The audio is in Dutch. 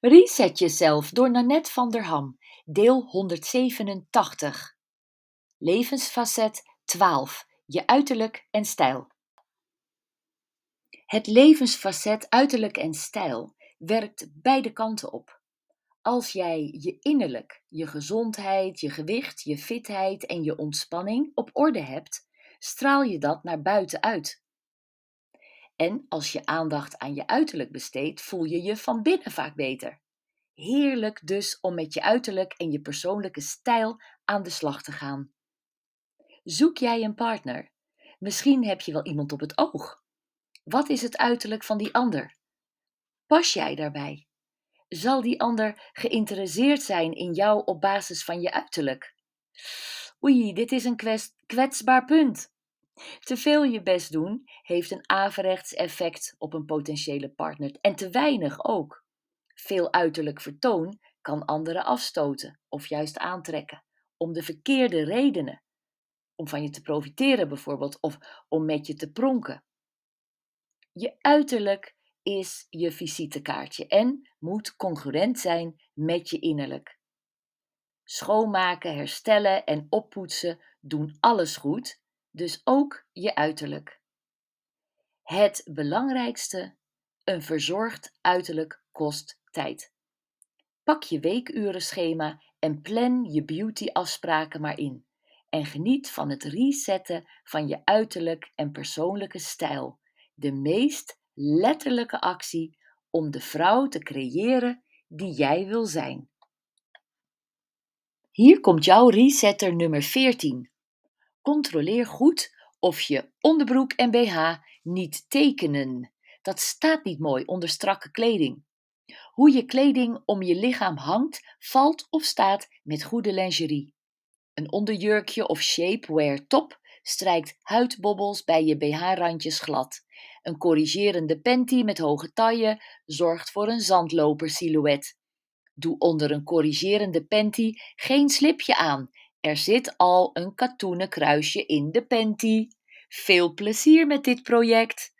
Reset jezelf door Nanette van der Ham, deel 187. Levensfacet 12. Je uiterlijk en stijl. Het levensfacet uiterlijk en stijl werkt beide kanten op. Als jij je innerlijk, je gezondheid, je gewicht, je fitheid en je ontspanning op orde hebt, straal je dat naar buiten uit. En als je aandacht aan je uiterlijk besteedt, voel je je van binnen vaak beter. Heerlijk dus om met je uiterlijk en je persoonlijke stijl aan de slag te gaan. Zoek jij een partner? Misschien heb je wel iemand op het oog. Wat is het uiterlijk van die ander? Pas jij daarbij? Zal die ander geïnteresseerd zijn in jou op basis van je uiterlijk? Oei, dit is een kwetsbaar punt. Te veel je best doen heeft een averechts effect op een potentiële partner en te weinig ook. Veel uiterlijk vertoon kan anderen afstoten of juist aantrekken, om de verkeerde redenen. Om van je te profiteren bijvoorbeeld, of om met je te pronken. Je uiterlijk is je visitekaartje en moet congruent zijn met je innerlijk. Schoonmaken, herstellen en oppoetsen doen alles goed, dus ook je uiterlijk. Het belangrijkste: een verzorgd uiterlijk kost tijd. Pak je weekurenschema en plan je beautyafspraken maar in. En geniet van het resetten van je uiterlijk en persoonlijke stijl. De meest letterlijke actie om de vrouw te creëren die jij wil zijn. Hier komt jouw resetter nummer 14. Controleer goed of je onderbroek en BH niet tekenen. Dat staat niet mooi onder strakke kleding. Hoe je kleding om je lichaam hangt, valt of staat met goede lingerie. Een onderjurkje of shapewear top strijkt huidbobbels bij je BH-randjes glad. Een corrigerende panty met hoge taille zorgt voor een zandloper-silhouet. Doe onder een corrigerende panty geen slipje aan. Er zit al een katoenen kruisje in de panty. Veel plezier met dit project!